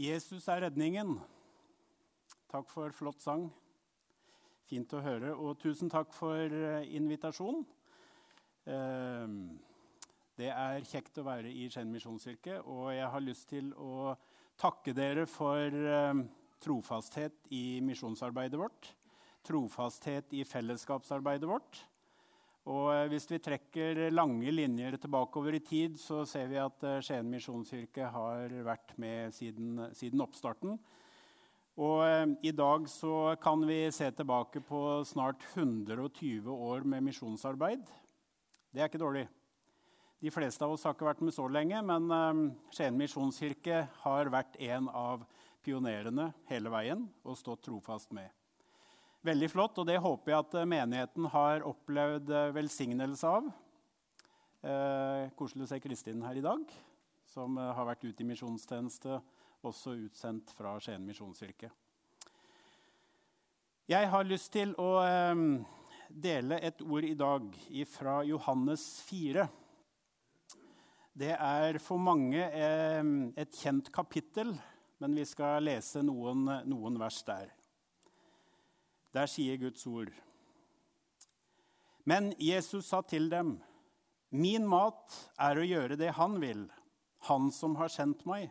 Jesus er redningen. Takk for flott sang. Fint å høre. Og tusen takk for eh, invitasjonen. Ehm, det er kjekt å være i Skien misjonskirke, og jeg har lyst til å takke dere for eh, trofasthet i misjonsarbeidet vårt. Trofasthet i fellesskapsarbeidet vårt. Og eh, hvis vi trekker lange linjer tilbakeover i tid, så ser vi at eh, Skien misjonskirke har vært med siden, siden oppstarten. Og eh, i dag så kan vi se tilbake på snart 120 år med misjonsarbeid. Det er ikke dårlig. De fleste av oss har ikke vært med så lenge, men Skien misjonskirke har vært en av pionerene hele veien og stått trofast med. Veldig flott, og det håper jeg at eh, menigheten har opplevd eh, velsignelse av. Eh, koselig å se Kristin her i dag, som eh, har vært ute i misjonstjeneste, også utsendt fra Skien misjonskirke. Jeg har lyst til å eh, dele et ord i dag fra Johannes 4. Det er for mange eh, et kjent kapittel, men vi skal lese noen, noen vers der. Der sier Guds ord. Men Jesus sa til dem, 'Min mat er å gjøre det Han vil, Han som har sendt meg,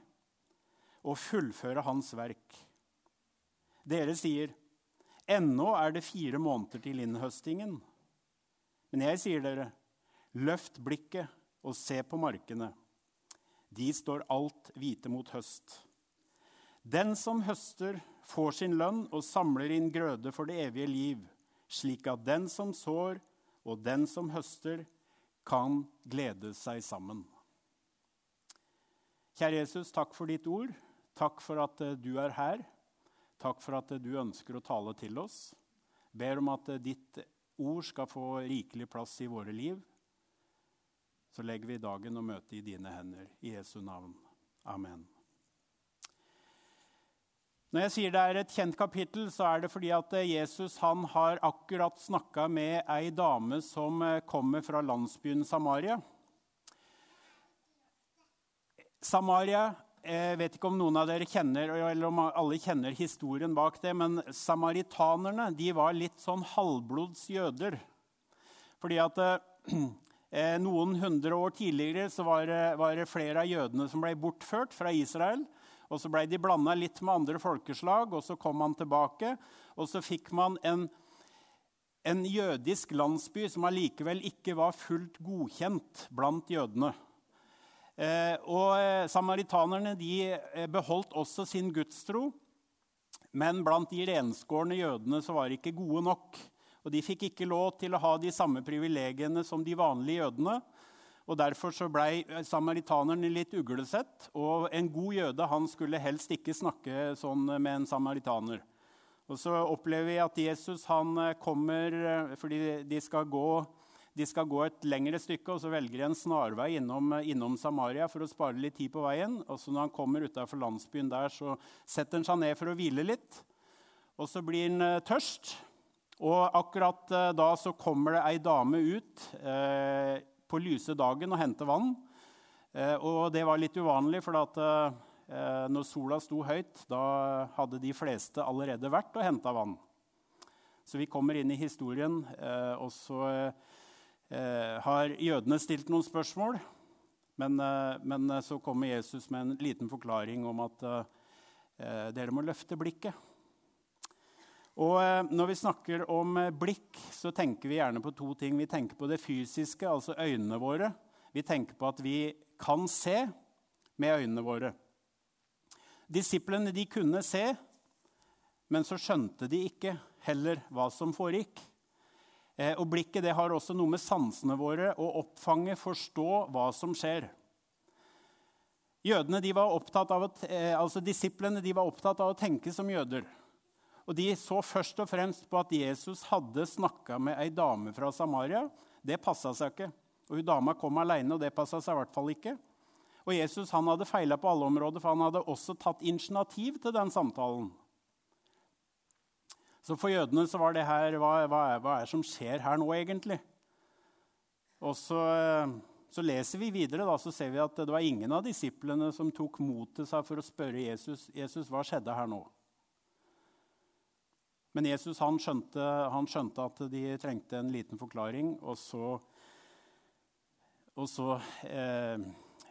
og fullføre Hans verk.' Dere sier, 'Ennå er det fire måneder til innhøstingen.' Men jeg sier dere, løft blikket og se på markene. De står alt hvite mot høst. Den som høster, får sin lønn og samler inn grøde for det evige liv, slik at den som sår og den som høster, kan glede seg sammen. Kjære Jesus, takk for ditt ord. Takk for at eh, du er her. Takk for at eh, du ønsker å tale til oss. Ber om at eh, ditt ord skal få rikelig plass i våre liv. Så legger vi dagen og møtet i dine hender. I Jesu navn. Amen. Når jeg sier det er et kjent kapittel, så er det fordi at eh, Jesus han har akkurat snakka med ei dame som eh, kommer fra landsbyen Samaria. Samaria jeg vet ikke om noen av dere kjenner eller om alle kjenner historien bak det, men samaritanerne de var litt sånn halvblods jøder. Fordi at eh, noen hundre år tidligere så var, var det flere av jødene som ble bortført fra Israel. Og så ble de blanda litt med andre folkeslag, og så kom man tilbake. Og så fikk man en, en jødisk landsby som allikevel ikke var fullt godkjent blant jødene. Eh, og eh, Samaritanerne de eh, beholdt også sin gudstro, men blant de renskårne jødene så var de ikke gode nok. Og De fikk ikke lov til å ha de samme privilegiene som de vanlige jødene og Derfor så ble samaritanerne litt uglesett. Og en god jøde han skulle helst ikke snakke sånn med en samaritaner. Og Så opplever vi at Jesus han kommer fordi de skal gå, de skal gå et lengre stykke, og så velger de en snarvei innom, innom, Samaria for å spare litt tid på veien. Og så Når han kommer utafor landsbyen der, så setter han seg ned for å hvile litt. Og så blir han eh, tørst. Og akkurat eh, da så kommer det ei dame ut eh, på lyse dagen og henter vann. Eh, og det var litt uvanlig, for at, når sola sto høyt, da hadde de fleste allerede vært og henta vann. Så vi kommer inn i historien, og så har jødene stilt noen spørsmål. Men, men, så kommer Jesus med en liten forklaring om at dere må løfte blikket. Og eh, når vi snakker om eh, blikk, så tenker vi gjerne på to ting. Vi tenker på det fysiske, altså øynene våre. Vi tenker på at vi kan se med øynene våre. Disiplene de kunne se, men så skjønte de ikke heller hva som foregikk. Eh, og blikket det har også noe med sansene våre å oppfange, forstå hva som skjer. Jødene, de var av å, altså Disiplene de var opptatt av å tenke som jøder. Og De så først og fremst på at Jesus hadde snakka med ei dame fra Samaria. Det passa seg ikke. Og hun Dama kom alene, og det passa seg i hvert fall ikke. Og Jesus han hadde feila på alle områder, for han hadde også tatt initiativ til den samtalen. Så for jødene så var det her Hva, hva, hva er det som skjer her nå, egentlig? Og så, så leser vi videre, da, så ser vi at det var ingen av disiplene som tok mot til seg for å spørre Jesus, Jesus hva skjedde her nå. Men Jesus han skjønte, han skjønte, at de trengte en liten forklaring, og så, og så eh,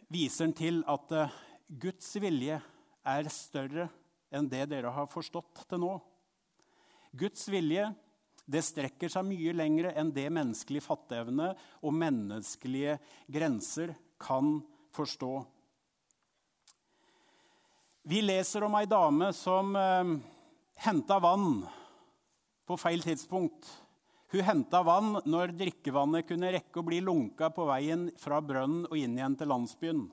viser han til at eh, Guds vilje er større enn det dere har forstått til nå. Guds vilje det strekker seg mye lenger enn det menneskelig fatteevne og menneskelige grenser kan forstå. Vi leser om ei dame som eh, henta vann på feil tidspunkt. Hun henta vann når drikkevannet kunne rekke å bli lunka på veien fra brønnen og inn igjen til landsbyen.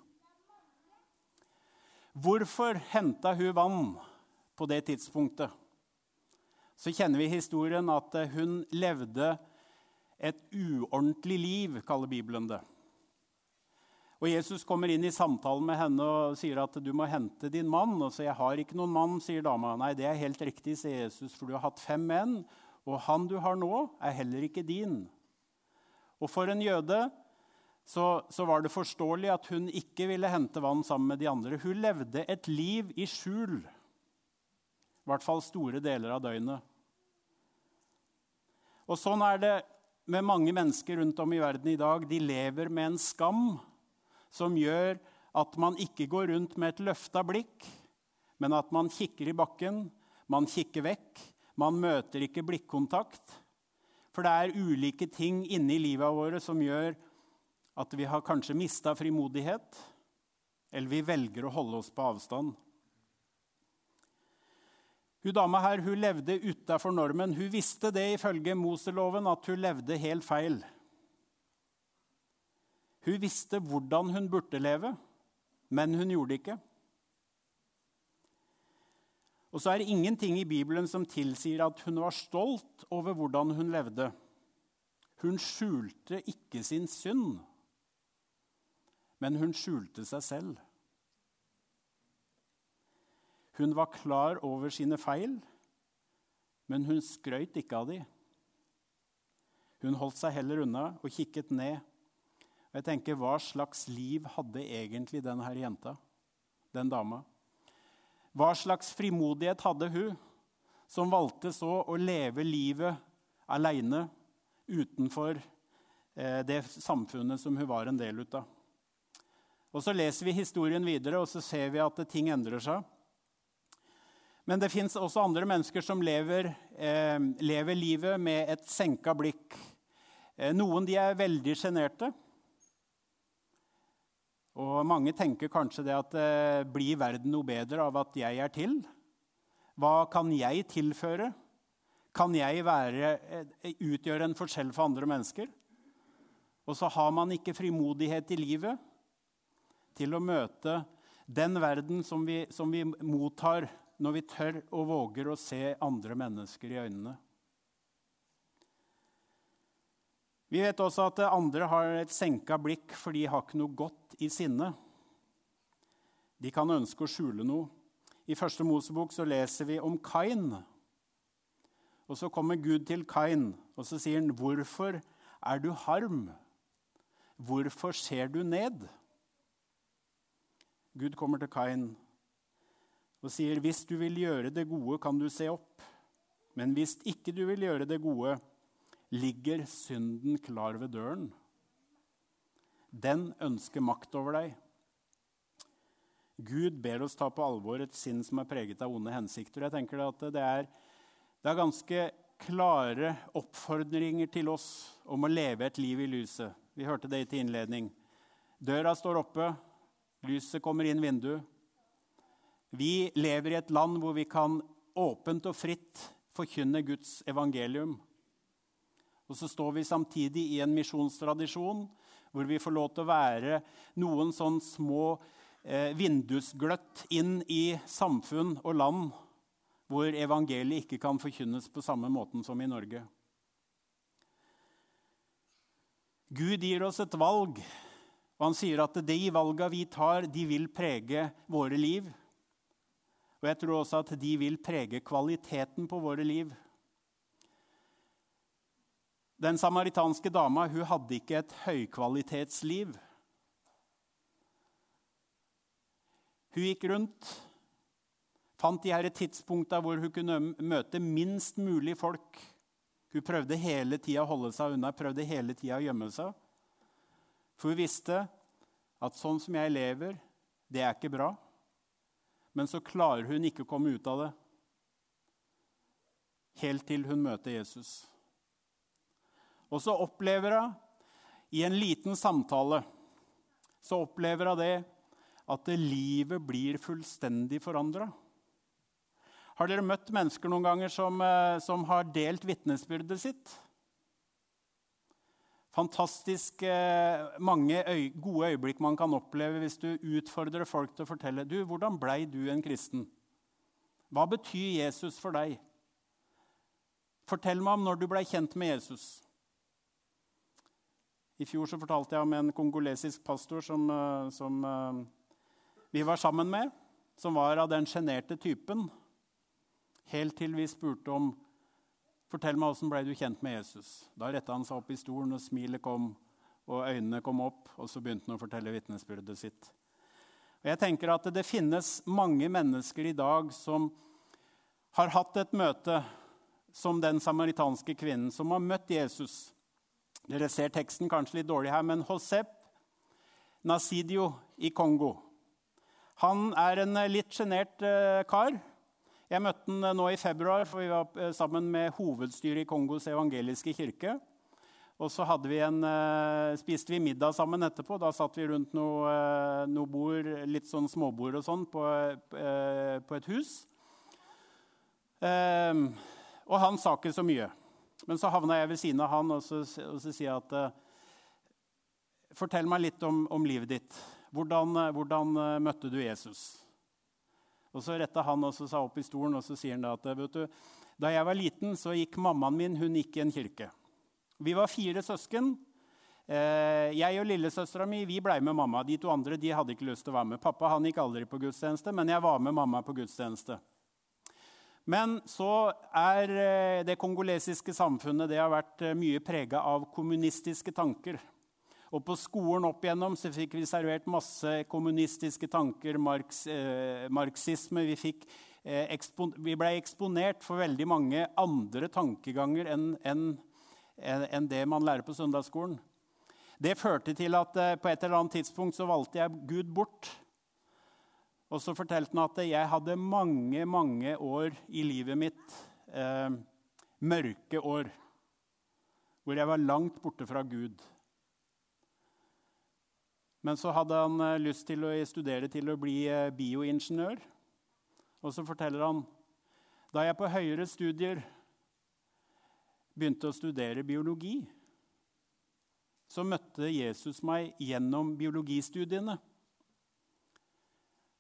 Hvorfor henta hun vann på det tidspunktet? Så kjenner vi historien at hun levde et uordentlig liv, kaller Bibelen det. Og Jesus kommer inn i samtalen med henne og sier at du må hente din mann. Og så 'Jeg har ikke noen mann', sier dama. 'Nei, det er helt riktig', sier Jesus, 'for du har hatt fem menn, og han du har nå, er heller ikke din'. Og for en jøde så, så var det forståelig at hun ikke ville hente vann sammen med de andre. Hun levde et liv i skjul, i hvert fall store deler av døgnet. Og sånn er det med mange mennesker rundt om i verden i dag. De lever med en skam som gjør at man ikke går rundt med et løfta blikk, men at man kikker i bakken, man kikker vekk, man møter ikke blikkontakt. For det er ulike ting inni livet vårt som gjør at vi har kanskje mista frimodighet, eller vi velger å holde oss på avstand. Hun dama her hun levde utafor normen. Hun visste det ifølge Moseloven at hun levde helt feil. Hun visste hvordan hun burde leve, men hun gjorde det ikke. Og så er det ingenting i Bibelen som tilsier at hun var stolt over hvordan hun levde. Hun skjulte ikke sin synd, men hun skjulte seg selv. Hun var klar over sine feil, men hun skrøt ikke av dem. Hun holdt seg heller unna og kikket ned jeg tenker, Hva slags liv hadde egentlig denne jenta, den dama? Hva slags frimodighet hadde hun som valgte så å leve livet aleine utenfor eh, det samfunnet som hun var en del av? Og Så leser vi historien videre, og så ser vi at ting endrer seg. Men det fins også andre mennesker som lever, eh, lever livet med et senka blikk. Eh, noen de er veldig sjenerte. Og mange tenker kanskje det at eh, blir verden noe bedre av at jeg er til? Hva kan jeg tilføre? Kan jeg være, eh, utgjøre en forskjell for andre mennesker? Og så har man ikke frimodighet i livet til å møte den verden som vi, som vi mottar når vi tør og våger å se andre mennesker i øynene. Vi vet også at andre har et senka blikk, for de har ikke noe godt i sinne. De kan ønske å skjule noe. I første Mosebok så leser vi om Kain. Og Så kommer Gud til Kain og så sier han, 'Hvorfor er du harm? Hvorfor ser du ned?' Gud kommer til Kain og sier, 'Hvis du vil gjøre det gode, kan du se opp.' 'Men hvis ikke du vil gjøre det gode, ligger synden klar ved døren.' Den ønsker makt over deg. Gud ber oss ta på alvor et sinn som er preget av onde hensikter. Jeg tenker at det er, det er ganske klare oppfordringer til oss om å leve et liv i lyset. Vi hørte det til innledning. Døra står oppe, lyset kommer inn vinduet. Vi lever i et land hvor vi kan åpent og fritt forkynne Guds evangelium. Og så står vi samtidig i en misjonstradisjon hvor vi får lov til å være noen sånn små eh, vindusgløtt inn i samfunn og land hvor evangeliet ikke kan forkynnes på samme måten som i Norge. Gud gir oss et valg, og han sier at de valgene vi tar, de vil prege våre liv. Og jeg tror også at de vil prege kvaliteten på våre liv. Den samaritanske dama hun hadde ikke et høykvalitetsliv. Hun gikk rundt, fant de disse tidspunktene hvor hun kunne møte minst mulig folk. Hun prøvde hele tida å holde seg unna, prøvde hele tida å gjemme seg. For hun visste at sånn som jeg lever, det er ikke bra. Men så klarer hun ikke å komme ut av det helt til hun møter Jesus. Og så opplever hun i en liten samtale så opplever hun det at livet blir fullstendig forandra. Har dere møtt mennesker noen ganger som, eh, som har delt vitnesbyrdet sitt? Fantastisk eh, mange øy, gode øyeblikk man kan oppleve hvis du utfordrer folk til å fortelle du, hvordan blei du en kristen. Hva betyr Jesus for deg? Fortell meg om når du blei kjent med Jesus. I fjor så fortalte jeg om en kongolesisk pastor som, eh, som uh, vi var sammen med, som var av den sjenerte typen. Helt til vi spurte om Fortell meg, åssen ble du kjent med Jesus? Da retta han seg opp i stolen, og smilet kom, og øynene kom opp, og så begynte han å fortelle vitnesbyrdet sitt. Og jeg tenker at Det finnes mange mennesker i dag som har hatt et møte som den samaritanske kvinnen, som har møtt Jesus. Dere ser teksten kanskje litt dårlig her, men Josep Nasidio i Kongo. Han er en litt sjenert eh, kar. Jeg møtte han eh, nå i februar, for vi var eh, sammen med hovedstyret i Kongos evangeliske kirke. Og så vi en, spiste vi middag sammen etterpå. Da satt vi rundt noe, noe bord, litt sånn småbord og sånn, på, på et hus. Ehm, og han sa ikke så mye. Men så havna jeg ved siden av han, og så, og så sier jeg at Fortell meg litt om, om livet ditt. Hvordan, hvordan møtte du Jesus? Og Så retta han og seg opp i stolen og så sier han da at vet du, da jeg var liten, så gikk mammaen min hun gikk i en kirke. Vi var fire søsken. Eh, jeg og lillesøstera mi vi blei med mamma. De to andre de hadde ikke lyst til å være med. Pappa han gikk aldri på gudstjeneste, men jeg var med mamma på gudstjeneste. Men så er eh, det kongolesiske samfunnet det har vært eh, mye prega av kommunistiske tanker. Og på skolen opp igjennom så fikk vi servert masse kommunistiske tanker, marx, eh, marxisme. Vi, fikk, eh, vi, ble eksponert for veldig mange andre tankeganger enn en, en det man lærer på søndagsskolen. Det førte til at eh, på et eller annet tidspunkt så valgte jeg Gud bort. Og så fortalte han at jeg hadde mange, mange år i livet mitt, eh, mørke år, hvor jeg var langt borte fra Gud. Men så hadde han eh, lyst til å studere til å bli eh, bioingeniør. Og så forteller han da jeg på høyere studier begynte å studere biologi, så møtte Jesus meg gjennom biologistudiene.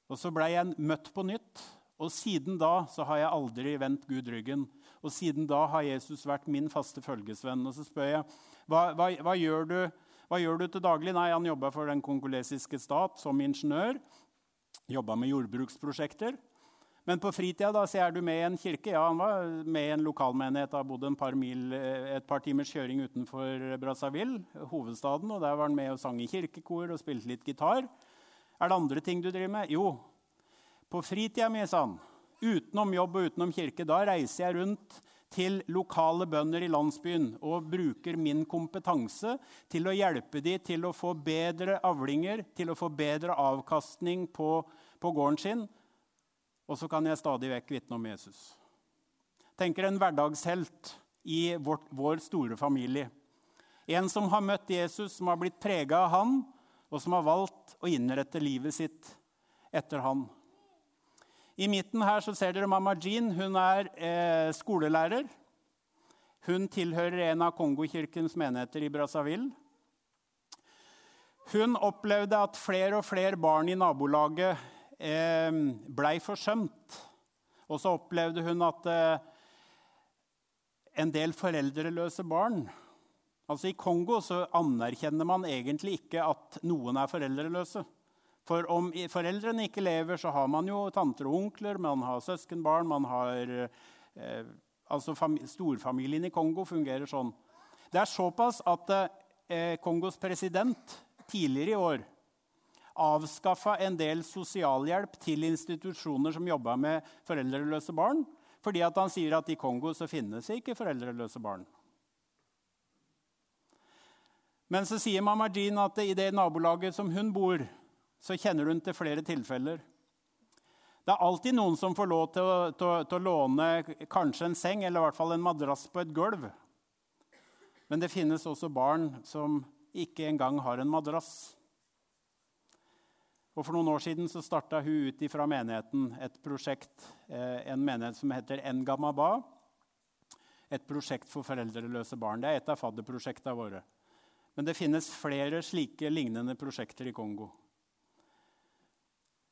Og så blei jeg møtt på nytt, og siden da så har jeg aldri vendt Gud ryggen. Og siden da har Jesus vært min faste følgesvenn. Og så spør jeg hva, hva, hva gjør du hva gjør du til daglig? Nei, Han jobba for den kongolesiske stat som ingeniør. Jobba med jordbruksprosjekter. Men på fritida da, så er du med i en kirke. Ja, han var med i en lokalmenighet. Han bodde par mil, eh, et par timers kjøring utenfor Brazzaville, hovedstaden. og Der var han med og sang i kirkekor og spilte litt gitar. Er det andre ting du driver med? Jo, på fritida mi, sa han. Utenom jobb og utenom kirke. Da reiser jeg rundt til lokale bønder i landsbyen og bruker min kompetanse til å hjelpe dem til å få bedre avlinger, til å få bedre avkastning på, på gården sin. Og så kan jeg stadig vekk vitne om Jesus. Tenker en hverdagshelt i vårt, vår store familie. En som har møtt Jesus, som har blitt prega av han, og som har valgt å innrette livet sitt etter han. I midten her så ser dere mamma Jean. Hun er eh, skolelærer. Hun tilhører en av Kongokirkens menigheter i Brazzaville. Hun opplevde at flere og flere barn i nabolaget eh, blei forsømt. Og så opplevde hun at eh, en del foreldreløse barn Altså I Kongo så anerkjenner man egentlig ikke at noen er foreldreløse. For om foreldrene ikke lever, så har man jo tanter og onkler, man har søskenbarn man har, eh, altså Storfamilien i Kongo fungerer sånn. Det er såpass at eh, Kongos president tidligere i år avskaffa en del sosialhjelp til institusjoner som jobba med foreldreløse barn, fordi han sier at i Kongo så finnes ikke foreldreløse barn. Men så sier mamma Jean at i det nabolaget som hun bor, så kjenner hun til flere tilfeller. Det er alltid noen som får lov til å, til, til å låne kanskje en seng eller i hvert fall en madrass på et gulv. Men det finnes også barn som ikke engang har en madrass. Og For noen år siden så starta hun ut fra menigheten et prosjekt, eh, en menighet som heter Engamaba. Et prosjekt for foreldreløse barn. Det er et av fadderprosjektene våre. Men det finnes flere slike lignende prosjekter i Kongo.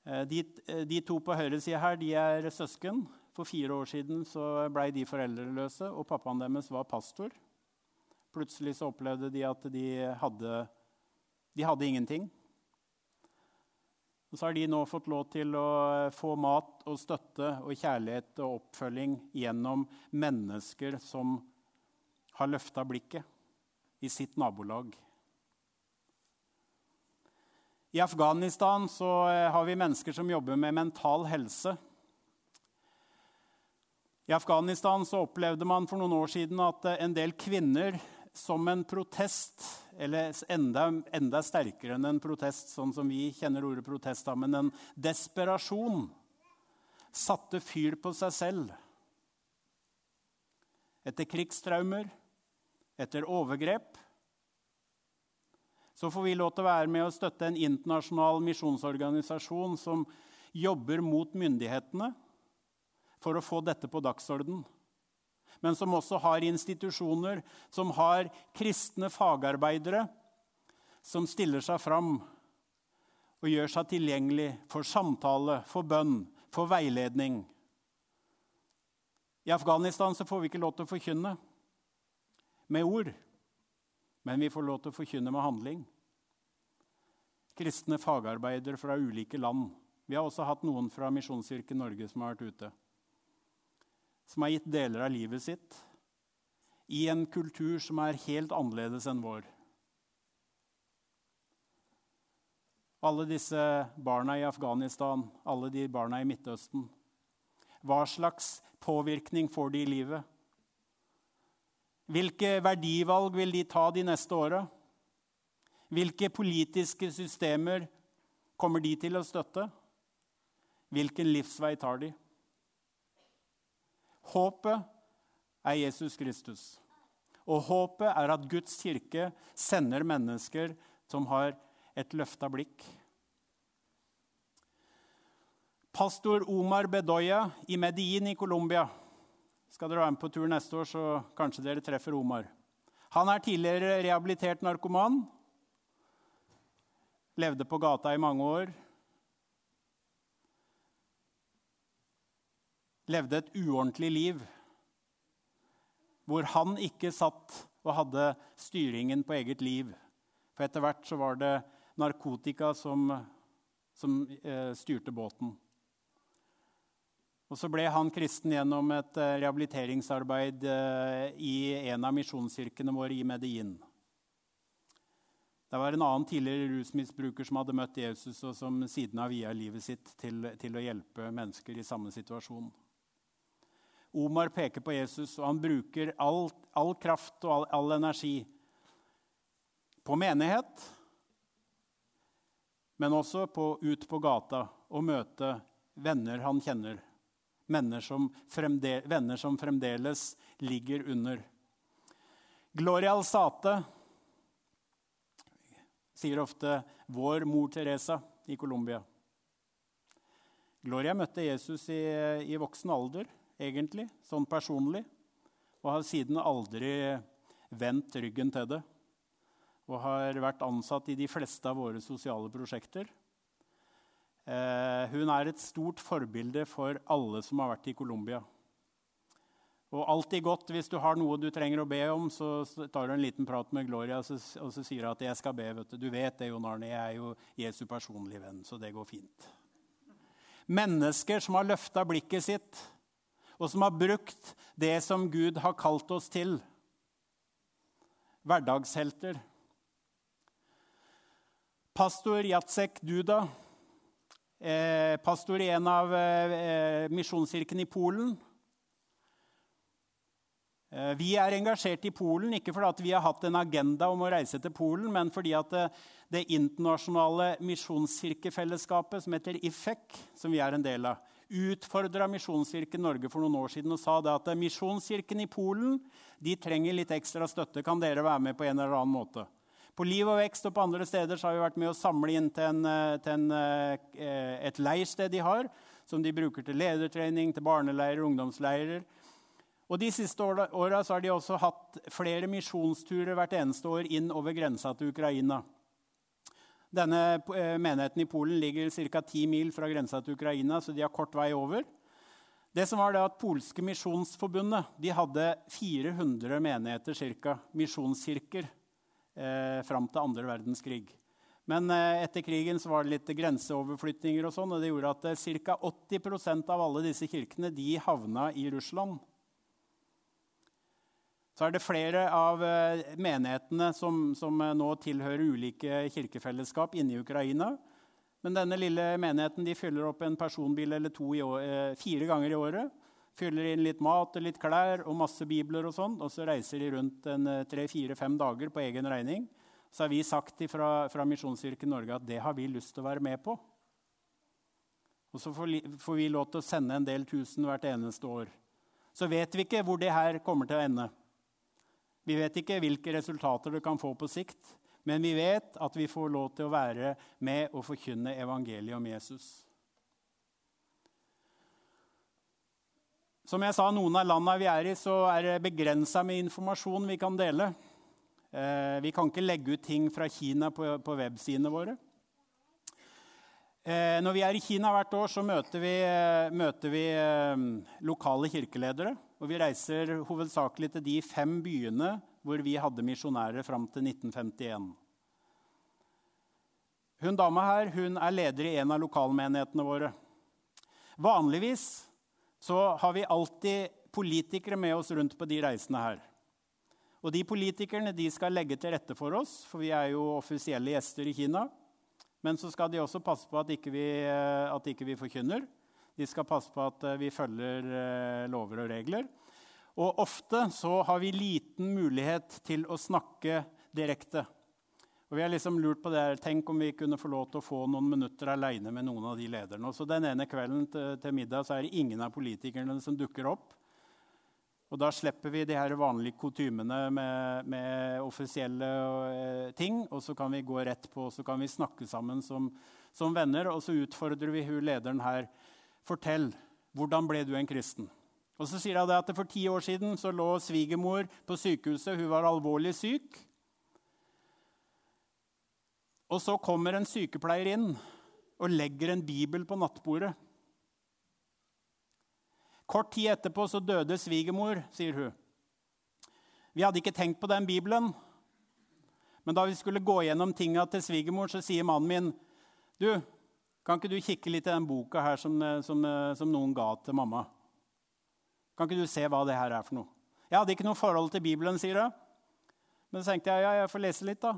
Eh, de, eh, de, to på høyre side her de er søsken. For fire år siden så ble de foreldreløse, og pappaen deres var pastor. Plutselig så opplevde de at de hadde, de hadde ingenting. Og så har de nå fått lov til å få mat og støtte og kjærlighet og oppfølging gjennom mennesker som har løfta blikket i sitt nabolag. I Afghanistan eh, har vi mennesker som jobber med mental helse. I Afghanistan opplevde man for noen år siden at eh, en del kvinner som en protest, eller enda, enda sterkere enn en protest, sånn som vi kjenner ordet protest, men en desperasjon, satte fyr på seg selv. Etter krigstraumer, etter overgrep så får vi lov til å være med og støtte en internasjonal misjonsorganisasjon som jobber mot myndighetene for å få dette på dagsorden. Men som også har institusjoner, som har kristne fagarbeidere som stiller seg fram og gjør seg tilgjengelig for samtale, for bønn, for veiledning. I Afghanistan får vi ikke lov til å forkynne med ord. Men vi får lov til å forkynne med handling. Kristne fagarbeidere fra ulike land. Vi har også hatt noen fra Misjonskirken Norge som har vært ute. Som har gitt deler av livet sitt i en kultur som er helt annerledes enn vår. Alle disse barna i Afghanistan, alle de barna i Midtøsten. Hva slags påvirkning får de i livet? Hvilke verdivalg vil de ta de neste åra? Hvilke politiske systemer kommer de til å støtte? Hvilken livsvei tar de? Håpet er Jesus Kristus. Og håpet er at Guds kirke sender mennesker som har et løfta blikk. Pastor Omar Bedoya i Medellin i Colombia skal dere være med på tur neste år, så kanskje dere treffer Omar. Han er tidligere rehabilitert narkoman. Levde på gata i mange år. Levde et uordentlig liv hvor han ikke satt og hadde styringen på eget liv. For etter hvert så var det narkotika som, som eh, styrte båten. Og så ble han kristen gjennom et eh, rehabiliteringsarbeid eh, i en av misjonskirkene våre i Medellin. Det var en annen tidligere rusmisbruker som hadde møtt Jesus, og som siden har via livet sitt til, til, å hjelpe mennesker i samme situasjon. Omar peker på Jesus, og han bruker all, all kraft og all, all energi på menighet, men også på, ut på gata og møte venner han kjenner som venner som fremdeles ligger under. Gloria Alsate sier ofte 'vår mor Teresa' i Colombia. Gloria møtte Jesus i, i, voksen alder, egentlig, sånn personlig, og har siden aldri vendt ryggen til det. Og har vært ansatt i de fleste av våre sosiale prosjekter. Eh, hun er et stort forbilde for alle som har vært i Colombia. Og alltid godt hvis du har noe du trenger å be om, så tar du en liten prat med Gloria og så, og så sier du at 'jeg skal be'. vet Du Du vet det, Jon Arne. Jeg er jo Jesu personlige venn, så det går fint. Mennesker som har løfta blikket sitt, og som har brukt det som Gud har kalt oss til. Hverdagshelter. Pastor Jacek Duda, pastor i en av eh, misjonskirkene i Polen. Eh, vi er engasjert i Polen ikke fordi vi har hatt en agenda om å reise til Polen, men fordi det, det internasjonale misjonskirkefellesskapet som heter IFEC, som vi er en del av, utfordra Misjonskirken Norge for noen år siden og sa at Misjonskirken i Polen de trenger litt ekstra støtte. Kan dere være med på en eller annen måte? På Liv og Vekst og på andre steder har vi vært med å samle inn til, en, eh, til en, eh, et leirsted de har, som de bruker til ledertrening, til barneleirer, ungdomsleirer. Og De siste åra har de også hatt flere misjonsturer hvert eneste år inn over grensa til Ukraina. Denne eh, menigheten i Polen ligger ca. ti mil fra grensa til Ukraina, så de har kort vei over. Det som var det at Polske misjonsforbundet de hadde 400 menigheter, cirka, misjonskirker eh, fram til andre verdenskrig. Men eh, etter krigen så var det litt grenseoverflytninger, og sånn, og det gjorde at eh, ca. 80% av alle disse kirkene de havna i Russland. Så er det flere av eh, menighetene som, som eh, nå tilhører ulike kirkefellesskap inne i Ukraina. Men denne lille menigheten de fyller opp en personbil eller to år, eh, fire ganger i året. Fyller inn litt mat og litt klær og masse bibler, og sånn, og så reiser de rundt eh, tre-fire-fem dager på egen regning. Så har vi sagt fra, fra Misjonskirken Norge at det har vi lyst til å være med på. Og så får, får vi lov til å sende en del tusen hvert eneste år. Så vet vi ikke hvor det her kommer til å ende. Vi vet ikke hvilke resultater det kan få på sikt, men vi vet at vi får lov til å være med og forkynne evangeliet om Jesus. Som jeg sa, noen av landene vi er i, så er det begrensa med informasjon vi kan dele. Eh, vi kan ikke legge ut ting fra Kina på, websidene våre. Eh, når vi er i Kina hvert år, så møter vi, eh, møter vi lokale kirkeledere. Og vi reiser hovedsakelig til de fem byene hvor vi hadde misjonærer fram til 1951. Hun dama her hun er leder i en av lokalmenighetene våre. Vanligvis så har vi alltid politikere med oss rundt på de reisene her. Og de politikerne de skal legge til rette for oss, for vi er jo offisielle gjester i Kina. Men så skal de også passe på at ikke vi, eh, at ikke vi forkynner. De skal passe på at eh, vi følger eh, lover og regler. Og ofte så har vi liten mulighet til å snakke direkte. Og vi har liksom lurt på det her, Tenk om vi kunne få lov til å få noen minutter alene med noen av de lederne. Og så Den ene kvelden til, til, middag så er det ingen av politikerne som dukker opp. Og Da slipper vi de her vanlige kutymene med, med, offisielle uh, ting. Og så kan vi gå rett på og så kan vi snakke sammen som, som venner. Og så utfordrer vi hun lederen her. Fortell. Hvordan ble du en kristen? Og så sier hun at For ti år siden så lå svigermor på sykehuset. Hun var alvorlig syk. Og så kommer en sykepleier inn og legger en bibel på nattbordet. Kort tid etterpå så døde svigermor, sier hun. Vi hadde ikke tenkt på den bibelen. Men da vi skulle gå gjennom tinga til svigermor, så sier mannen min du, kan ikke du kikke litt i den boka her som, som, som noen ga til mamma? Kan ikke du se hva det her er for noe? Jeg hadde ikke noe forhold til Bibelen, sier hun. Men så tenkte jeg ja, jeg får lese litt, da.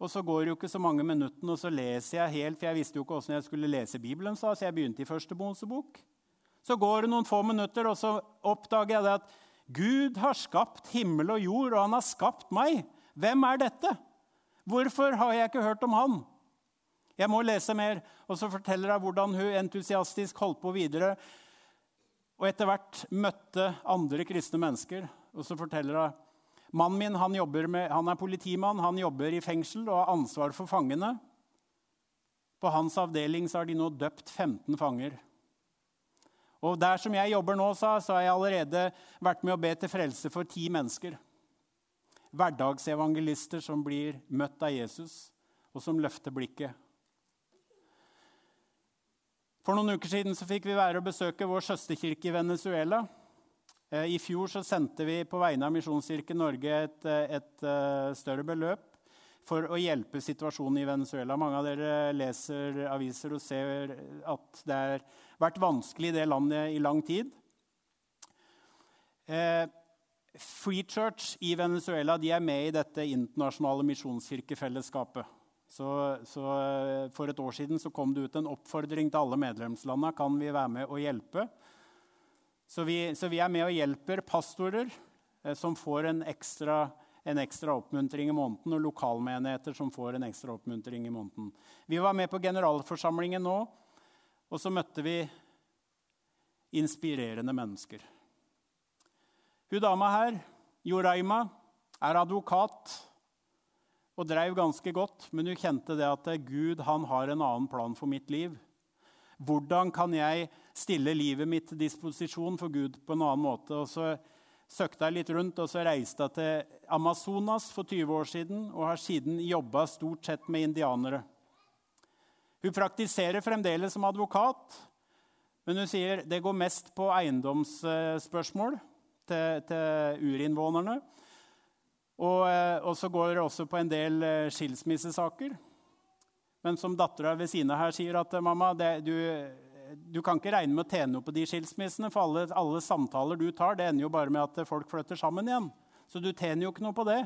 Og så går det jo ikke så mange minuttene, og så leser jeg helt, for jeg visste jo ikke åssen jeg skulle lese Bibelen, så jeg begynte i første Mosebok. Så går det noen få minutter, og så oppdager jeg det at Gud har skapt himmel og jord, og han har skapt meg. Hvem er dette? Hvorfor har jeg ikke hørt om han? Jeg må lese mer. Og så forteller hun hvordan hun entusiastisk holdt på videre. Og etter hvert møtte andre kristne mennesker. Og så forteller hun Mannen min han, med, han er politimann, han jobber i fengsel og har ansvar for fangene. På hans avdeling så har de nå døpt 15 fanger. Og der som jeg jobber nå, så har jeg allerede vært med å be til frelse for ti mennesker. Hverdagsevangelister som blir møtt av Jesus, og som løfter blikket. For noen uker siden så fikk vi være og besøke vår søsterkirke i Venezuela. Eh, I fjor så sendte vi på vegne av Misjonskirken Norge et, eh, et, eh, større beløp for å hjelpe situasjonen i Venezuela. Mange av dere leser aviser og ser at det har vært vanskelig i det landet i lang tid. Free Church i Venezuela er med i dette internasjonale misjonskirkefellesskapet. Så, så, For et år siden kom det ut en oppfordring til alle medlemslandene. Kan vi være med og hjelpe? Så vi, så vi er med og hjelper pastorer eh, som får en ekstra, en ekstra oppmuntring i måneden, og lokalmenigheter som får en ekstra oppmuntring i måneden. Vi var med på generalforsamlingen nå, og så møtte vi inspirerende mennesker. Hun dama her, Joraima, er advokat og dreiv ganske godt, men hun kjente det at Gud han har en annen plan for mitt liv. Hvordan kan jeg stille livet mitt til disposisjon for Gud på en annen måte? Og så søkte jeg litt rundt, og så reiste jeg til Amazonas for 20 år siden og har siden jobba stort sett med indianere. Hun praktiserer fremdeles som advokat, men hun sier det går mest på eiendomsspørsmål til, til urinnvånerne. Og, eh, og, så går det også på en del eh, skilsmissesaker. Men som dattera ved siden av her sier at eh, mamma, det, du, du, kan ikke regne med å tjene noe på de skilsmissene, for alle, alle, samtaler du tar, det ender jo bare med at folk flytter sammen igjen. Så du tjener jo ikke noe på det.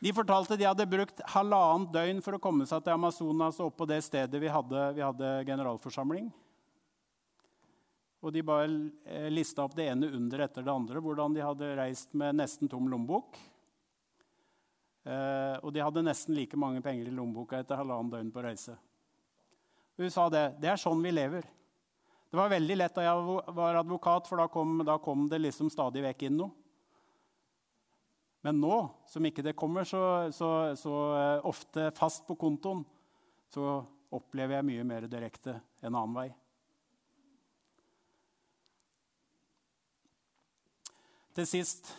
De fortalte de hadde brukt halvannet døgn for å komme seg til Amazonas og opp på det stedet vi hadde, vi hadde generalforsamling. Og de bare eh, lista opp det ene under etter det andre, hvordan de hadde reist med nesten tom lommebok. Eh, og de hadde nesten like mange penger i lommeboka etter halvannen døgn på reise. Og hun sa det. Det er sånn vi lever. Det var veldig lett da jeg var advokat, for da kom, da kom det liksom stadig vekk inn noe. Men nå som ikke det kommer så, så, så eh, ofte fast på kontoen, så opplever jeg mye mer direkte en annen vei. Til sist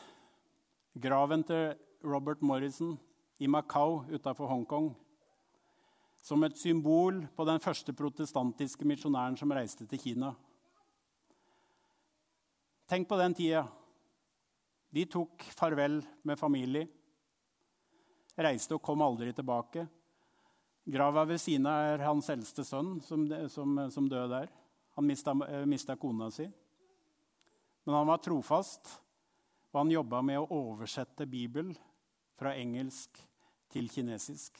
graven til Robert Morrison i Macau utafor Hongkong. Som et symbol på den første protestantiske misjonæren som reiste til Kina. Tenk på den tida. De tok farvel med familie. Reiste og kom aldri tilbake. Grava ved siden av er hans eldste sønn, som, som, som døde der. Han mista, mista kona si. Men han var trofast og han jobba med å oversette Bibelen fra engelsk til kinesisk.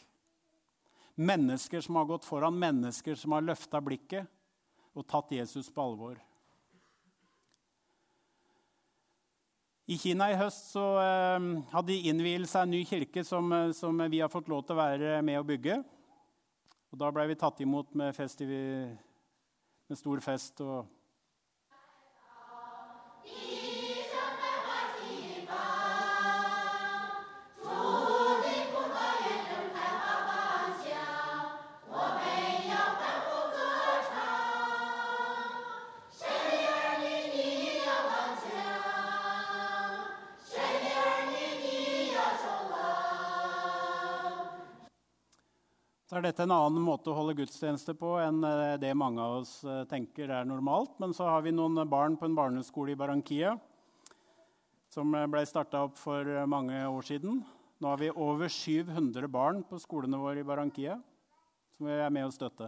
Mennesker som har gått foran, mennesker som har løfta blikket og tatt Jesus på alvor. I Kina i høst så, eh, hadde de innvielse av en ny kirke som, eh, som, vi har fått lov til å være med å bygge. Og da ble vi tatt imot med, med stor fest og Så er dette en annen måte å holde gudstjeneste på enn eh, det mange av oss eh, tenker er normalt. Men så har vi noen barn på en barneskole i Barranquilla som eh, ble starta opp for mange år siden. Nå har vi over 700 barn på skolene våre i Barranquilla som vi er med å støtte.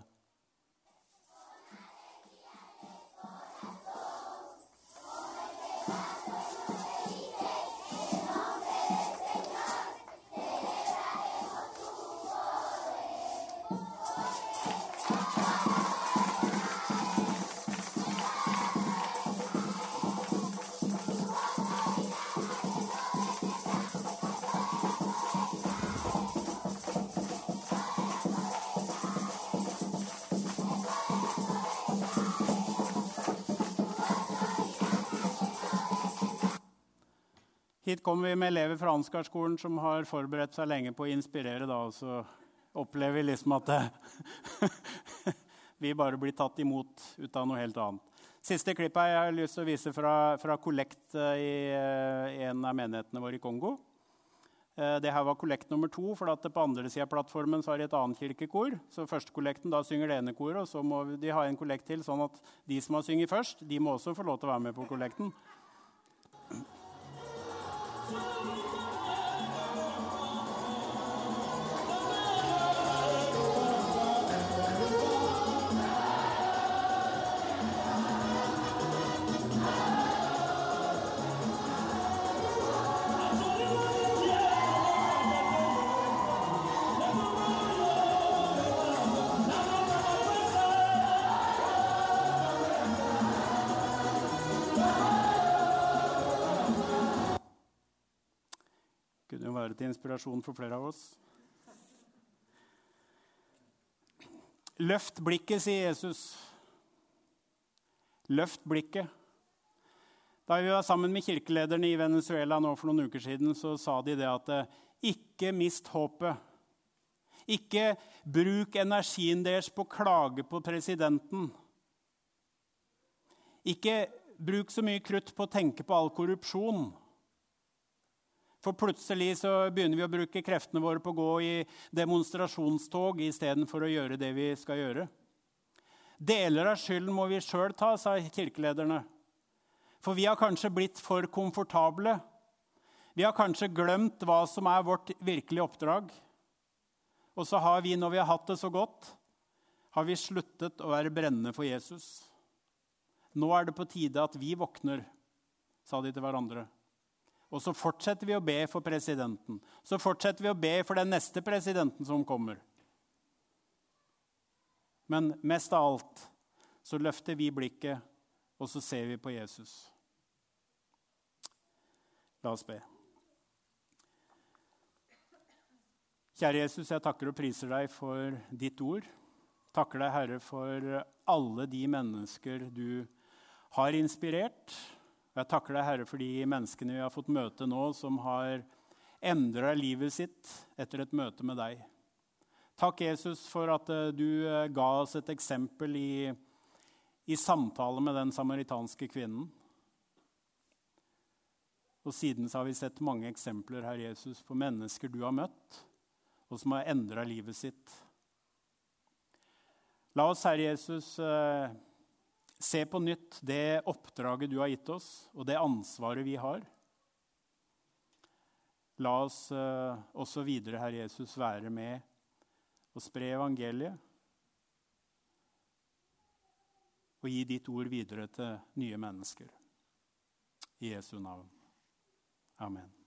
Hit kommer vi med elever fra Ansgarskolen som har forberedt seg lenge på å inspirere. Da, og så opplever vi liksom at vi bare blir tatt imot ut av noe helt annet. Siste klippet jeg har lyst til å vise fra, kollekt eh, i, eh, en av menighetene våre i Kongo. Eh, det her var kollekt nummer to, for på andre sida av plattformen så har de et annet kirkekor. Så førstekollekten, da synger det ene koret, og så må de ha en kollekt til. sånn at de som har sunget først, de må også få lov til å være med på kollekten. Thank you. Til inspirasjon for flere av oss. Løft blikket, sier Jesus. Løft blikket. Da vi var sammen med kirkelederne i Venezuela nå for noen uker siden, så sa de det at eh, ikke mist håpet. Ikke bruk energien deres på å klage på presidenten. Ikke bruk så mye krutt på å tenke på all korrupsjon. For plutselig så begynner vi å bruke kreftene våre på å gå i demonstrasjonstog istedenfor å gjøre det vi skal gjøre. Deler av skylden må vi sjøl ta, sa kirkelederne. For vi har kanskje blitt for komfortable. Vi har kanskje glemt hva som er vårt virkelige oppdrag. Og så har vi, når vi har hatt det så godt, har vi sluttet å være brennende for Jesus. Nå er det på tide at vi våkner, sa de til hverandre. Og så fortsetter vi å be for presidenten. Så fortsetter vi å be for den neste presidenten som kommer. Men mest av alt så løfter vi blikket, og så ser vi på Jesus. La oss be. Kjære Jesus, jeg takker og priser deg for ditt ord. Takker deg, Herre, for alle de mennesker du har inspirert. Jeg takker deg, Herre, for de menneskene vi har fått møte nå, som har endra livet sitt etter et møte med deg. Takk, Jesus, for at eh, du eh, ga oss et eksempel i, i samtale med den samaritanske kvinnen. Og siden så har vi sett mange eksempler her, Jesus, på mennesker du har møtt og som har endra livet sitt. La oss, Herre Jesus, eh, se på nytt det oppdraget du har gitt oss, og det ansvaret vi har. La oss eh, også videre, Herre Jesus, være med og spre evangeliet. Og gi ditt ord videre til nye mennesker. I Jesu navn. Amen.